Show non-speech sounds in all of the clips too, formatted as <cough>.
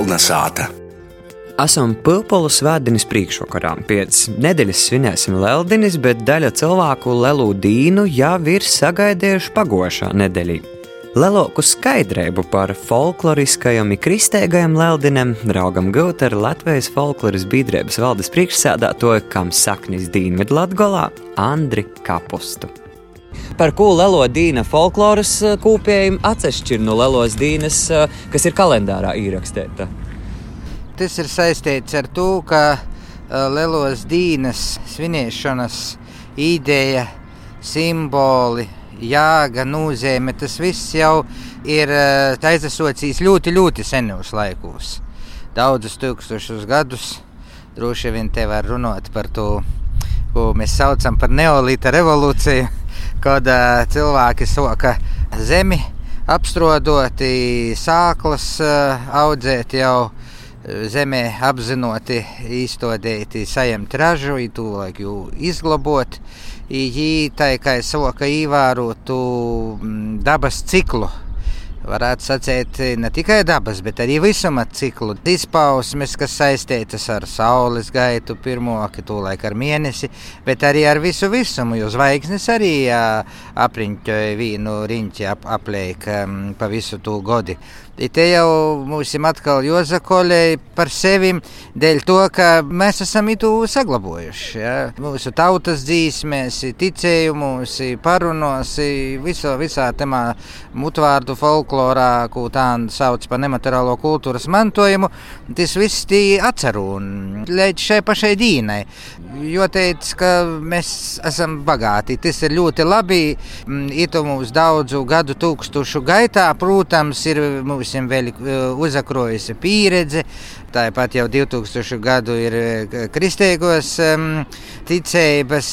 Kolnesāta. Esam Pilpolu svētdienas priekšvakarā. Pēc nedēļas svinēsim Leldinis, bet daļa cilvēku Lelu dīnu jau ir sagaidījuši pagošā nedēļā. Lielāku skaidrību par folkloriskajam un kristēgajam Leldinam draugam gūt ar Latvijas folkloras biedrības valdes priekšsēdētāju, kam saknis Dīnvidu Latgolā, Andri Kapustu par ko Lelo Dīna folkloras eh, kūpējumi atšķir no Lelos Dīnas, eh, kas ir kalendārā ierakstīta. Tas ir saistīts ar to, ka eh, Lelos Dīnas svinēšanas ideja, simboli, jāga, nozīme, tas viss jau ir aizasocījis ļoti, ļoti senos laikos. Daudzus tūkstošus gadus droši vien te var runāt par to, ko mēs saucam par neolīta revolūciju kad uh, cilvēki soka zemi, apstrodoti sāklas uh, audzēt jau zemē apzinoti īstodēti saņemt ražu, tūlāk jū izglabot, tā kā soka īvērotu dabas ciklu varētu sacīt, ne tikai dabas, bet arī visuma ciklu izpausmes, kas saistītas ar saules gaitu, pirmo tūlēk ar mēnesi, bet arī ar visu visumu, jo zvaigznes arī apriņķoja vīnu riņķi ap, apliek um, pa visu tū godi. Te jau mums ir atkal Jozakolē par sevi, dēļ to, ka mēs esam itu saglabojuši. Ja? Mūsu tautas dzīsmēs, ticējumus, parunos, viso, visā temā mutvārdu folklorā, ko tā sauc par nemateriālo kultūras mantojumu, tas viss tī atceru un līdz šai pašai dīnai. Jo teica, ka mēs esam bagāti, tas ir ļoti labi, itu mums daudzu gadu tūkstošu gaitā, protams, ir mūsu visiem vēl uzakrojusi pieredze. Tāpat jau 2000 gadu ir kristīgos um, ticības,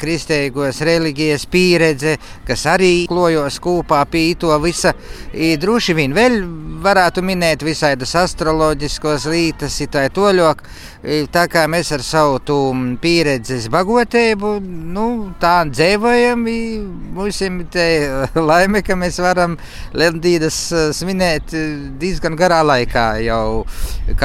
kristīgos reliģijas pieredze, kas arī klojos kopā pie to visa. Droši vien vēl varētu minēt visādas astroloģiskos lītas, tā toļok, tā kā mēs ar savu pieredzes bagotību, nu, tā dzīvojam, mums ir laime, ka mēs varam Lendīdas svinēt diezgan garā laikā jau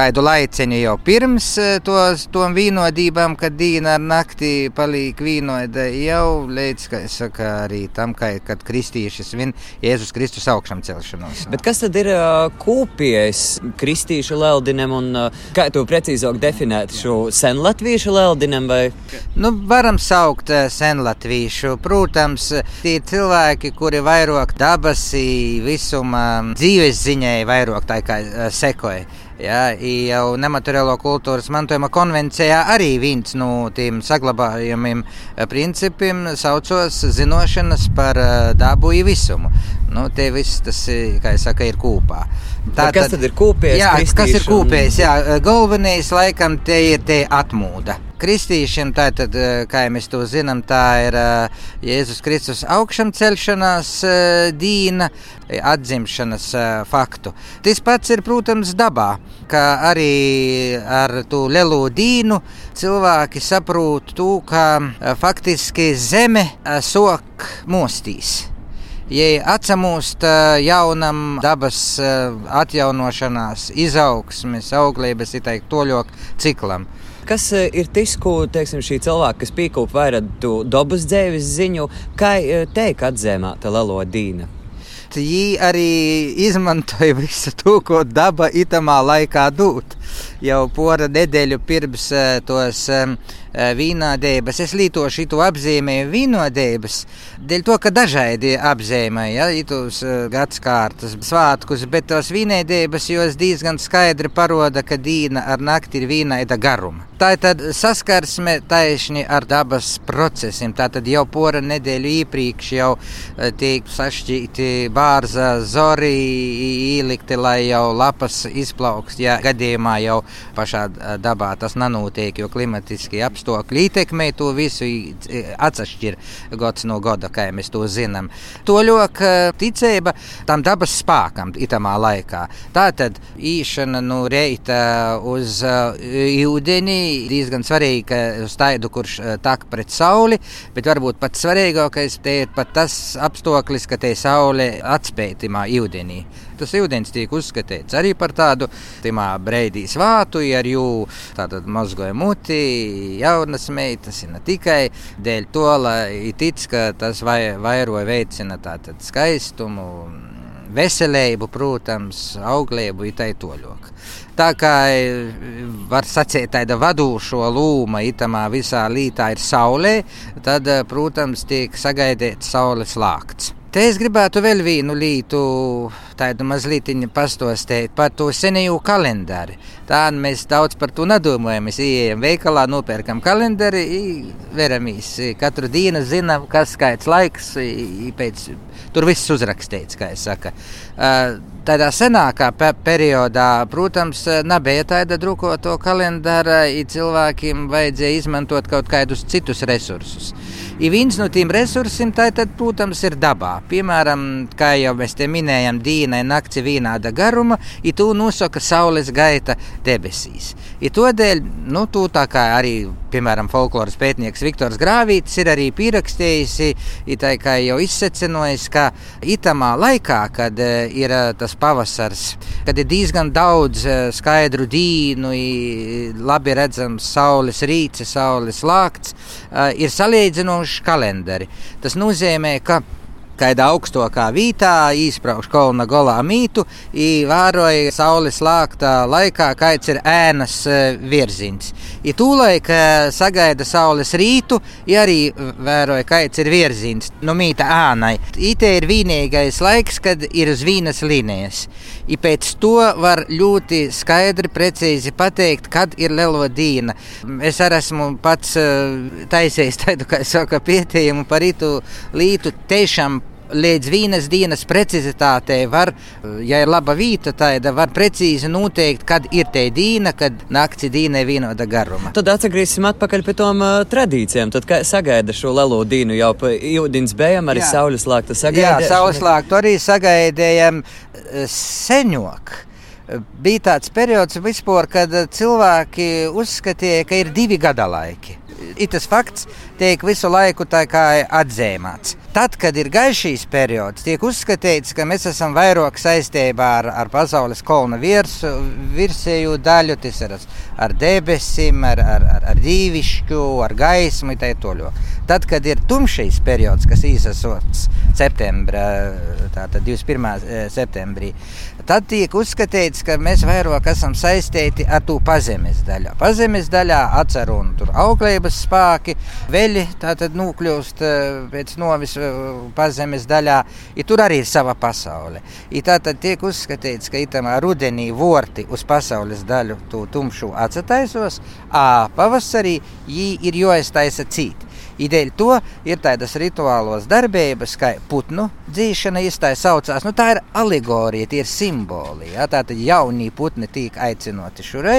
kādu laiciņu jau pirms tos, tom vīnodībām, kad dīna ar nakti palīk vīnoda jau līdz, kā es saku, arī tam, ka, kad kristīši svin Jēzus Kristus augšām celšanos. Bet kas tad ir uh, kūpies kristīšu leldinem un uh, kā to precīzāk definēt šo senlatviešu leldinem vai? Nu, varam saukt senlatviešu. Protams, tie cilvēki, kuri vairāk dabas visuma dzīves ziņai vairāk tā kā sekoja. Ja, jau nemateriālo kultūras mantojuma konvencijā arī viens no tiem saglabājumiem principiem saucos zināšanas par dabu īvisumu. Nu, te viss tas, kā jau saka, ir kopā. Tā kas tad ir kūpējis? Jā, kas ir kūpējis? Jā, galvenais laikam te ir te atmūda. Kristīšiem, tātad, kā mēs to zinām, tā ir Jēzus Kristus augšām celšanās dīna, atzimšanas faktu. Tas pats ir, protams, dabā, ka arī ar to lielo dīnu cilvēki saprot to, ka faktiski zeme sok mostīs ja atsamūst jaunam dabas atjaunošanās, izaugsmes, auglības, itaikt, toļok ciklam. Kas ir tas, ko teiksim, šī cilvēka, kas pīkūp vairāk dabas dzīves ziņu, kā teikt atzēmāta Lalo Dīna? Viņi arī izmantoja visu to, ko daba itamā laikā dod. Jau pora nedēļu pirms tos um, vīnādēbas. Es lietošu to apzīmēju vīnādēbas, dēļ to, ka dažādi apzīmēja, ja, itus gadskārtas svātkus, bet tos vīnādēbas jos diezgan skaidri paroda, ka dīna ar nakti ir vīnaida garuma. Tā ir tad saskarsme taisni ar dabas procesiem. Tā tad jau pora nedēļu iepriekš jau tiek sašķīti bārza, zori, īlikti, lai jau lapas izplaukst, ja gadījumā jau pašā dabā tas nenotiek, jo klimatiski apstākļi ietekmē to visu, atšķir gads no gada, kā mēs to zinām. To ļoti ticība tam dabas spēkam itamā laikā. Tā tad īšana no reita uz ūdeni diezgan svarīga uz taidu, kurš tak pret sauli, bet varbūt pats svarīgākais te ir pat tas apstākļis, ka te saule atspējamā ūdenī. Tas ūdens tiek uzskatīts arī par tādu breidī svātu, ar jū tātad mazgoja muti, jaunas meitas, ne tikai dēļ to, lai tic, ka tas vai, vairoja veicina tātad skaistumu, veselību, protams, auglību, itai toļok. Tā kā var sacīt, tāda vadošo lūma itamā visā lītā ir saulē, tad, protams, tiek sagaidīts saules lākts. Te es gribētu vēl vienu lietu, tādu mazliet pastostēt par to senēju kalendāru. Tā mēs daudz par to nedomājam. Mēs ienākam veikalā, nopērkam kalendāru, veramies. Katru dienu zinām, kas skaits laiks, pēc, tur viss uzrakstīts, kā es saku. Tādā senākā pe periodā, protams, nebija tāda drukoto kalendāra, cilvēkiem vajadzēja izmantot kaut kādus citus resursus. I viens no tiem resursiem, tā tad, protams, ir dabā. Piemēram, kā jau mēs te minējām, dīna ir nakts vienāda garuma, ja tu nosaka saules gaita debesīs. I tādēļ, nu, tu tā kā arī, piemēram, folkloras pētnieks Viktors Grāvītis ir arī pierakstījis, tā kā jau izsecinojis, ka itamā laikā, kad ir tas pavasars, kad ir diezgan daudz skaidru dīnu, labi redzams saules rīce, saules lākts, ir salīdzinoši foršs kalendari. Tas nozīmē, ka kādā augstākā vietā, izbraukšu kolona golā mītu, vēroja saules lāktā laikā, kāds ir ēnas e, virziens. Ja tūlaik sagaida saules rītu, ja arī vēroja, kāds ir virziens no mīta ēnai. Ite ir vienīgais laiks, kad ir uz vīnas līnijas. I pēc to var ļoti skaidri, precīzi pateikt, kad ir lielo diena. Es arī esmu pats uh, taisījis <laughs> tādu, kā saka, pieteikumu par itu lītu tiešām līdz vienas dienas precizitātei var, ja ir laba vīta, tad var precīzi noteikt, kad ir te dīna, kad nakti dīna ir vienāda garuma. Tad atgriezīsim atpakaļ pie tām uh, tradīcijām. Tad sagaida šo lielo dīnu jau pa ūdens bējām, arī saules lākta sagaidījām. Jā, saules lāktu arī sagaidījām seņok bija tāds periods, vispār, kad cilvēki uzskatīja, ka ir divi gada laiki. Ir tas fakts, tiek visu laiku atzīmēts. Tad, kad ir gaišīs periods, tiek uzskatīts, ka mēs esam vairāk saistībā ar, ar pasaules kolona virsu, virsēju daļu, tas ir ar debesīm, ar, ar, ar, ar dīvišķu, ar gaismu. Tad, kad ir tumšais periods, kas īsasots septembra, tātad 21. Eh, septembrī, tad tiek uzskatīts, ka mēs vairāk esam saistīti ar to pazemes daļu. Pazemes daļā atceru un tur auglības spēki, veļi tātad nokļūst eh, pēc novis pazemes daļā, ja tur arī ir sava pasaule. Ja tā tad tiek uzskatīts, ka itamā rudenī vorti uz pasaules daļu tu tumšu atsataisos, a pavasarī jī ir jāiztaisa cīt. Ideja to ir tādas rituālos darbības, kā putnu dzīšana, tā saucās. Nu, tā ir alegorija, tie ir simboli. Ja? Tātad jaunie putni tiek aicināti šurai,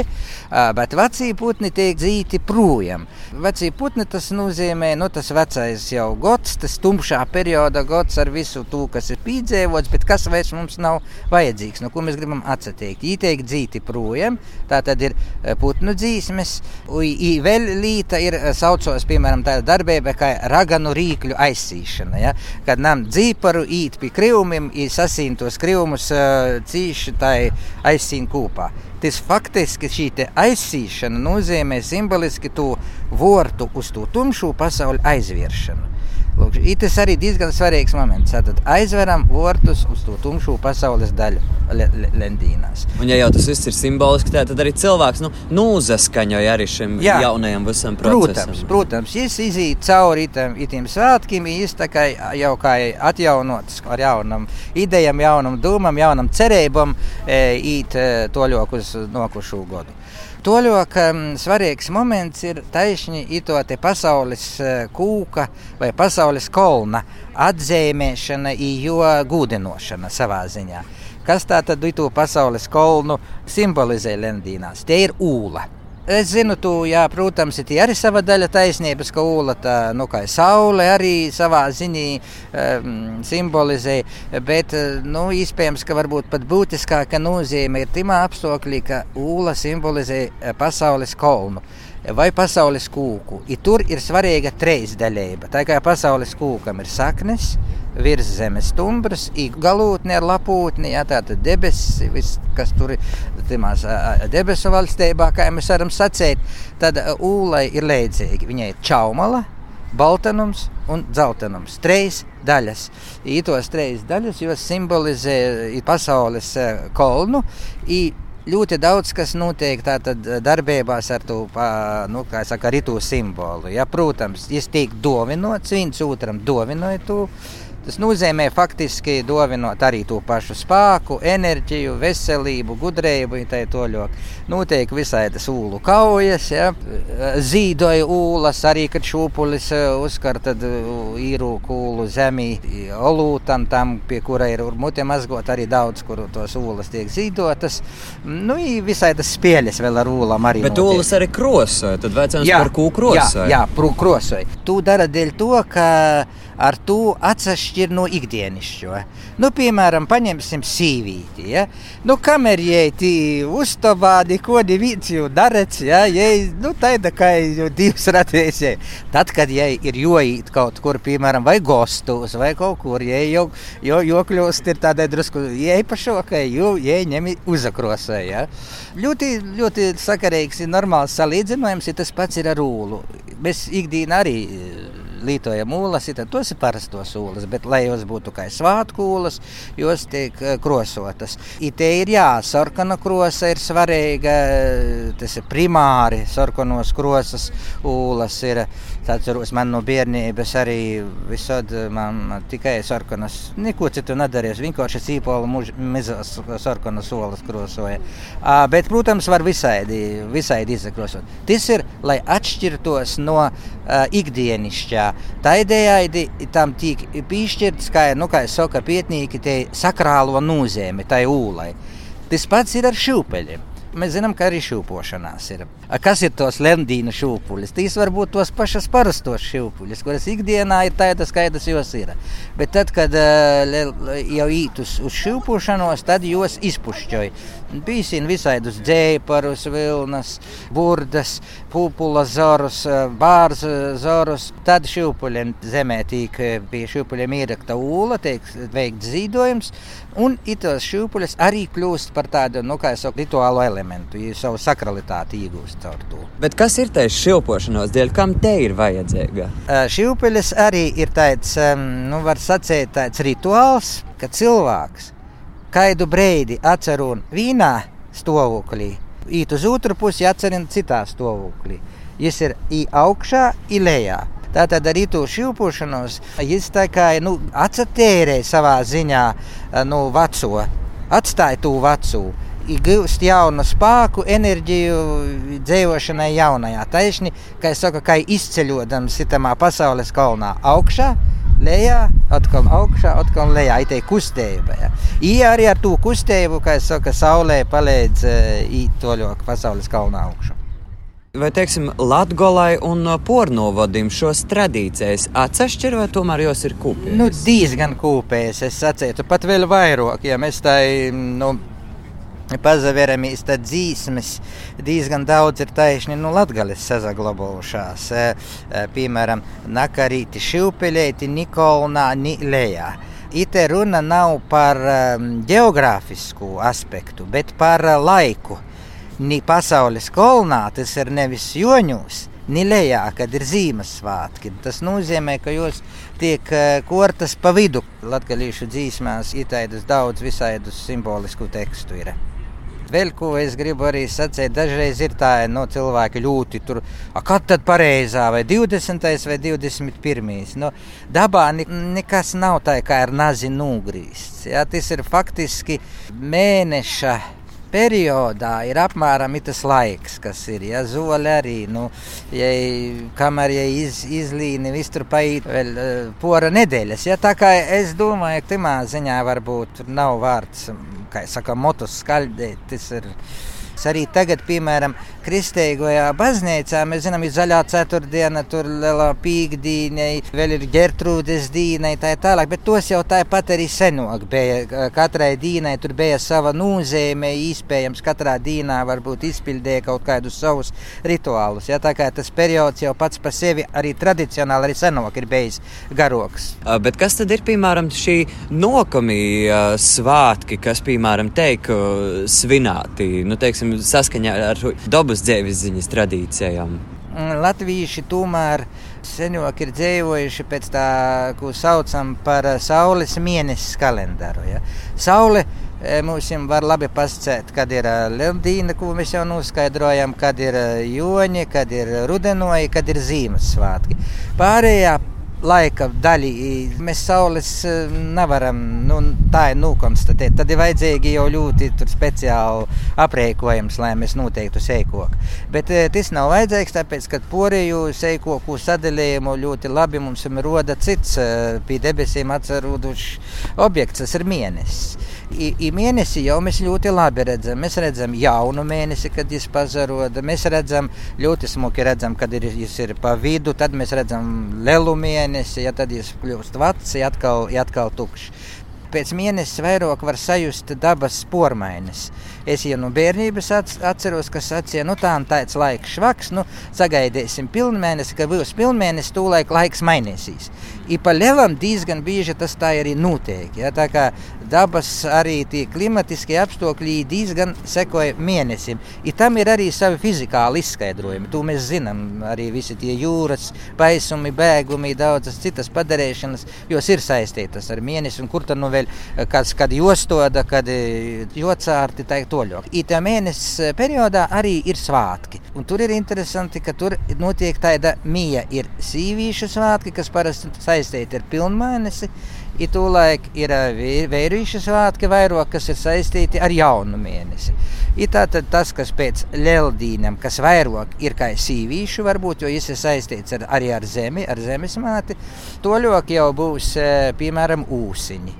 bet vecie putni tiek dzīti projām. Vecie putni tas nozīmē, nu, tas vecais jau gads, tas tumšā perioda gads ar visu to, kas ir piedzīvots, bet kas vairs mums nav vajadzīgs, no ko mēs gribam atsatiekt. Viņi tiek dzīti projām, tā tad ir putnu dzīsmes, un vēl līta ir saucos, piemēram, tāda darba darbība kā raganu rīkļu aizsīšana. Ja? Kad nam dzīparu īt pie krivumiem, sasīn tos krivumus cīši tai aizsīn kūpā. Tas faktiski šī aizsīšana nozīmē simboliski to vortu uz to tumšo pasauli aizvēršanu. Lūk, tas arī diezgan svarīgs moments. Tad aizveram vortus uz to tumšo pasaules daļu le, le, lendīnās. Un, ja jau tas viss ir simboliski, tā, tad arī cilvēks nu, uzaskaņoja arī šim Jā. jaunajam visam procesam. Protams, protams viņš iziet cauri itam, itim svētkiem, tā jau kā atjaunots ar jaunam idejām, jaunam dūmam, jaunam cerībam, e, īt e, toļok uz nokušu godu. Toļok um, svarīgs moments ir taisni ito te pasaules uh, kūka vai pasaules kolna atzīmēšana, jo gūdinošana savā ziņā. Kas tā tad to pasaules kolnu simbolizē Lendīnās? Tie ir ūla. Es zinu, tu, jā, protams, ir arī sava daļa taisnības, ka ūla tā, nu, kā saule arī savā ziņā um, simbolizē, bet, nu, iespējams, ka varbūt pat būtiskāka nozīme ir timā apstākļī, ka ūla simbolizē pasaules kolnu vai pasaules kūku. I tur ir svarīga trejsdaļība. Tā kā pasaules kūkam ir saknes, virs zemes stumbrs, galotne ar lapūtni, jā, tātad debesis, viss, kas tur ir timās debesu valstībā, kā mēs varam sacēt, tad ūlai ir līdzīgi. Viņai ir čaumala, baltanums un dzeltenums. Trīs daļas. Ītos trīs daļas, jo simbolizē pasaules kolnu. Ļoti daudz kas notiek darbībās ar to nu, saka, ritu simbolu. Ja, protams, es tiek dovinots, viens otram dovinoja to. Tas nozīmē faktiski dovinot arī to pašu spēku, enerģiju, veselību, gudrību. Tā ir toļok. Notiek visādas ūlu kaujas, ja? zīdoja ūlas, arī kad šūpulis e, uzkar, tad e, īrūku ūlu zemī, olūtam, tam, pie kura ir mute mazgot, arī daudz, kur tos ūlas tiek zīdotas. Nu, visādas spēles vēl ar ūlam arī. Bet notiek. ūlas arī krosoja, tad vajadzēs par kūku krosoja. Jā, jā krosoja. Tu dara dēļ to, ka ar to atšķir no ikdienišķo. Nu, piemēram, paņemsim sīvīti. Ja? Nu, kamēr jēti uzstāvādi, ko divi jau darēts, ja? jai, nu, tāda kā jau divas ratēs. Ja? Tad, kad jai ir joīt kaut kur, piemēram, vai gostos, vai kaut kur, jai jau, jau, jau kļūst ir tādai drusku iepašokai, jo jai ņemi uzakrosē. Ja? Ļoti, ļoti sakarīgs ir normāls salīdzinājums, ja tas pats ir ar ūlu. Mēs ikdienā arī lietojam ūlas, tad tos ir parastos ūlas, bet lai jos būtu kā svātku ūlas, jos tiek eh, krosotas. I te ir jā, sarkana krosa ir svarīga, tas ir primāri sarkanos krosas ūlas ir. Atceros, man no bērnības arī visad man tikai sarkanas, neko citu nedarīju. Vienkārši cīpola mizas sarkanas olas krosoja. Bet, protams, var visādi, visādi izakrosot. Tas ir, lai atšķirtos no ikdienišķā. Tā idejai tam tiek piešķirts, kā, nu, kā saka, pietnīgi, tie sakrālo nozīme, tai ūlai. Tas pats ir ar šūpeļiem. Mēs zinām, ka arī šūpošanās ir. Kas ir tos lendīnu šūpuļus? Tīs var būt tos pašas parastos šūpuļus, kuras ikdienā ir tādas, kādas jos ir. Bet tad, kad jau īt uz, uz šūpošanos, tad jos izpušķoja. Bīsina visādus dzēparus, vilnas, burdas, pupula zorus, bārzu zorus. Tad šūpuļiem zemē tīk pie šūpuļiem ierakta ūla, tiek veikt zīdojums. Un itos šūpuļus arī kļūst par tādu, nu, jau saku, rituālu elementu, ja savu sakralitāti iegūst caur to. Bet kas ir tas šilpošanās dēļ, kam te ir vajadzīga? Šūpuļus arī ir tāds, nu, var sacīt, tāds rituāls, ka cilvēks kādu brīdi atcer un vīnā stāvoklī, īt uz otru pusi atcerina citā stāvoklī. Viņš ir i augšā, i lejā. Tātad arī to šūpošanos kā nu, atsatērē savā ziņā nu, veco, atstāja to veco. Gūst jaunu spēku, enerģiju dzīvošanai jaunajā. Taisni, kā es saku, kā izceļodams sitamā pasaules kalnā augšā, lejā, atkal augšā, atkal lejā. Tā ir kustība. Ja. Ija arī ar to kustību, kā es saku, saulē palīdz īt toļok pasaules kalnā augšā. Vai, teiksim, Latvijai un pornovadim šos tradīcijas atsevišķi, vai tomēr jos ir kūpējas? Nu, diezgan kūpējas, es sacītu, pat vēl vairāk, ja mēs tā, nu, pazaveramies, tad dzīsmes diezgan daudz ir taisni no nu, Latgales sazaglabojušās. E, e, piemēram, Nakarīti Šilpelēti, Nikolnā, Nilējā. Ite runa nav par um, geogrāfisku aspektu, bet par uh, laiku ni pasaules kolnā, tas ir nevis joņos, ni lejā, kad ir Ziemassvētki. Tas nozīmē, ka jūs tiek kortas pa vidu. Latviešu dzīsmās ir tādas daudz visādus simbolisku tekstu. Ir. Vēl ko es gribu arī sacīt, dažreiz ir tā, no cilvēki ļoti tur, kad tad pareizā, vai 20. vai 21. No, dabā nekas nav tā, kā ar nazi nūgrīsts. Ja, tas ir faktiski mēneša periodā ir apmēram tas laiks, kas ir. Ja zoli arī, nu, ja, kamēr ja iz, izlīni, viss tur paiet vēl uh, pora nedēļas. Ja, tā kā es domāju, ka timā ziņā varbūt nav vārds, kā saka, motus skaļdēt, tas ir. Arī tagad, piemēram, kristīgajā baznīcā. Mēs zinām, ir zaļā ceturtdiena, tur lielā pīkdīne, vēl ir ģertrūdes dīne, tā ir tālāk. Bet tos jau tāpat arī senāk bija. Katrai dīnai tur bija sava nozīme, iespējams, katrā dīnā varbūt izpildīja kaut kādus savus rituālus. Ja? Tā kā tas periods jau pats par sevi arī tradicionāli, arī senāk ir bijis garoks. Bet kas tad ir, piemēram, šī nokamī svātki, kas, piemēram, teik svinēti, nu, teiksim, saskaņā ar dabu abas dzīves ziņas tradīcijām. Mm, latvieši tomēr senāk ir dzīvojuši pēc tā, ko saucam par saules mēnesis kalendāru. Ja? Saule e, mums var labi pasakāt, kad ir e, Lieldiena, ko mēs jau noskaidrojam, kad ir joņi, kad ir rudenoji, kad ir Ziemassvētki. Pārējā laika daļa mēs saules eh, nevaram nu, tā nokonstatēt. Tad ir vajadzīgi jau ļoti speciāli aprēķinājums, lai mēs noteiktu seikoku. Bet eh, tas nav vajadzīgs, tāpēc, ka poriju seikoku sadalījumu ļoti labi mums roda cits eh, pie debesīm atcerūdušs objekts, tas ir mēnesis. Mēnesi jau mēs ļoti labi redzam. Mēs redzam jaunu mēnesi, kad viņš pazaroda. Mēs redzam ļoti smuki, redzam, kad ir, viņš ir pa vidu. Tad mēs redzam lielu mēnesi, ja tad viņš kļūst vecs, ja atkal, ja atkal tukšs. Pēc mēneša vairāk var sajust dabas pormaiņas. Es jau no bērnības atceros, ka sacīja, nu tā un tāds laiks švaks, nu sagaidīsim pilnmēnesi, ka būs pilnmēnesis, tūlaik laiks mainīsies. I pa lielam diezgan bieži tas tā arī notiek. Ja? Tā kā dabas arī tie klimatiskie apstākļi diezgan sekoja mēnesim. I tam ir arī savi fizikāli izskaidrojumi. To mēs zinām. Arī visi tie jūras paisumi, bēgumi, daudzas citas padarīšanas, jos ir saistītas ar mēnesi. Un kur tad nu vēl kāds, kad jostoda, kad jocārti, tā toļok. I tā mēnesis periodā arī ir svātki. Un tur ir interesanti, ka tur notiek tāda mīja, ir sīvīšu svātki, kas parasti saistīti ar pilnmēnesi. Ja tūlēk ir vērīšu svētki vairāk, kas ir saistīti ar jaunu mēnesi. Ir tātad tas, kas pēc Leldīnam, kas vairāk ir kā sīvīšu, varbūt, jo tas ir saistīts ar, arī ar zemi, ar zemes māti, to ļoti jau būs, piemēram, ūsiņi.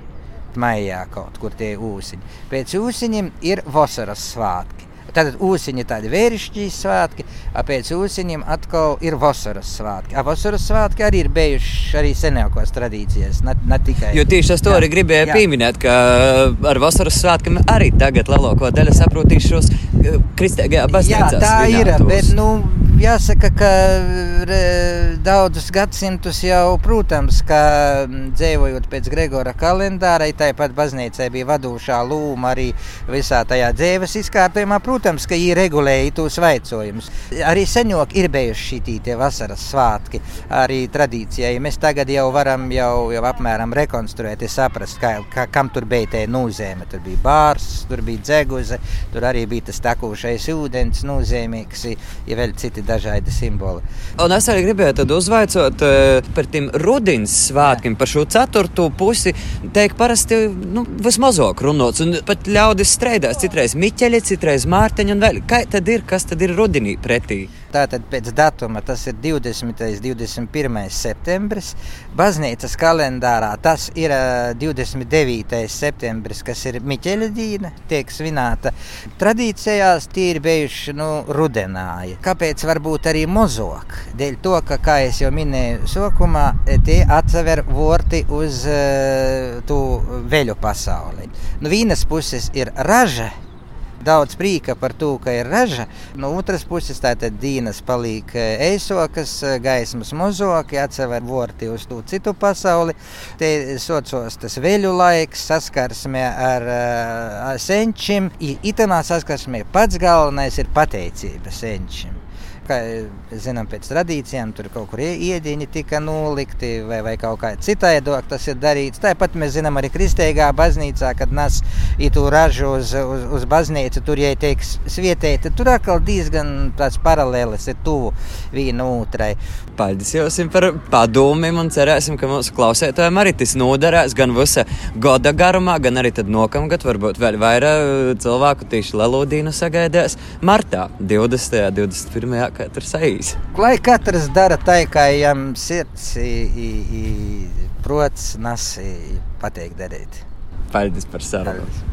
Maijā kaut kur tie ūsiņi. Pēc ūsiņiem ir vasaras svētki. Tad ūsiņi tādi vērišķīgi svētki, pēc ūsiņiem atkal ir vasaras svētki. A vasaras svētki arī ir bijuši arī senākās tradīcijas, ne, ne tikai. Jo tieši tas to jā, arī gribēju jā. pieminēt, ka ar vasaras svētkiem arī tagad lielāko daļu saprotīšos kristīgajā baznīcā. Jā, tā ir, bet, nu, jāsaka, ka daudzus gadsimtus jau, protams, ka dzīvojot pēc Gregora kalendāra, tāpat baznīcai bija vadošā lūma arī visā tajā dzīves izkārtojumā. Protams, ka viņi regulēja tos vaicojumus. Arī senāk ir bijuši šī vasaras svētki, arī tradīcijai. Mēs tagad jau varam jau, jau apmēram rekonstruēt, saprast, kā, kā, kam tur bija tā nozīme. Tur bija bārs, tur bija dzeguze, tur arī bija tas takošais ūdens nozīmīgs, ja vēl citi dažādi simboli. Un es arī gribēju uzvaicot uh, par tiem rudens svētkiem, par šo ceturto pusi. Teikt, parasti nu, vismazāk runāts, un pat ļaudis strādās. Citreiz Miķeļi, citreiz Mārtiņa, kā tad ir, kas tad ir rudenī pretī? Tātad pēc datuma tas ir 20. un 21. septembris. Baznīcas kalendārā tas ir 29. septembris, kas ir Miķeļa dīna, tiek svinēta. Tradīcijās tie ir bijuši nu, rudenāji. Kāpēc varbūt arī mozok? Dēļ to, ka, kā jau minēju, sokumā tie atver vorti uz uh, to veļu pasauli. No nu, vienas puses ir raža daudz prīka par to, ka ir raža. No otras puses, tātad dīnas paliek eisokas, gaismas mozoki, atsever vorti uz to citu pasauli. Te socios tas veļu laiks, saskarsme ar uh, senčiem. Itamā saskarsmē pats galvenais ir pateicība senčiem kā zinām, pēc tradīcijām tur kaut kur iediņi tika nolikti vai, vai kaut kā citādāk tas ir darīts. Tāpat mēs zinām arī kristīgā baznīcā, kad nes itu ražu uz, uz, uz baznīcu, tur jau tiek svietēti. Tur atkal diezgan tāds paralēlis ir tuvu viena otrai. Paldies jums par padomiem un cerēsim, ka mūsu klausētājiem arī tas noderēs gan visa gada garumā, gan arī nākamgad varbūt vēl vairāk cilvēku tieši Lelodīnu sagaidās martā, 20. un 21. Kā tur saīs. Lai katrs dara tā, kā viņam sirds, prots, nas pateikt darīt. Paldies par sarunu!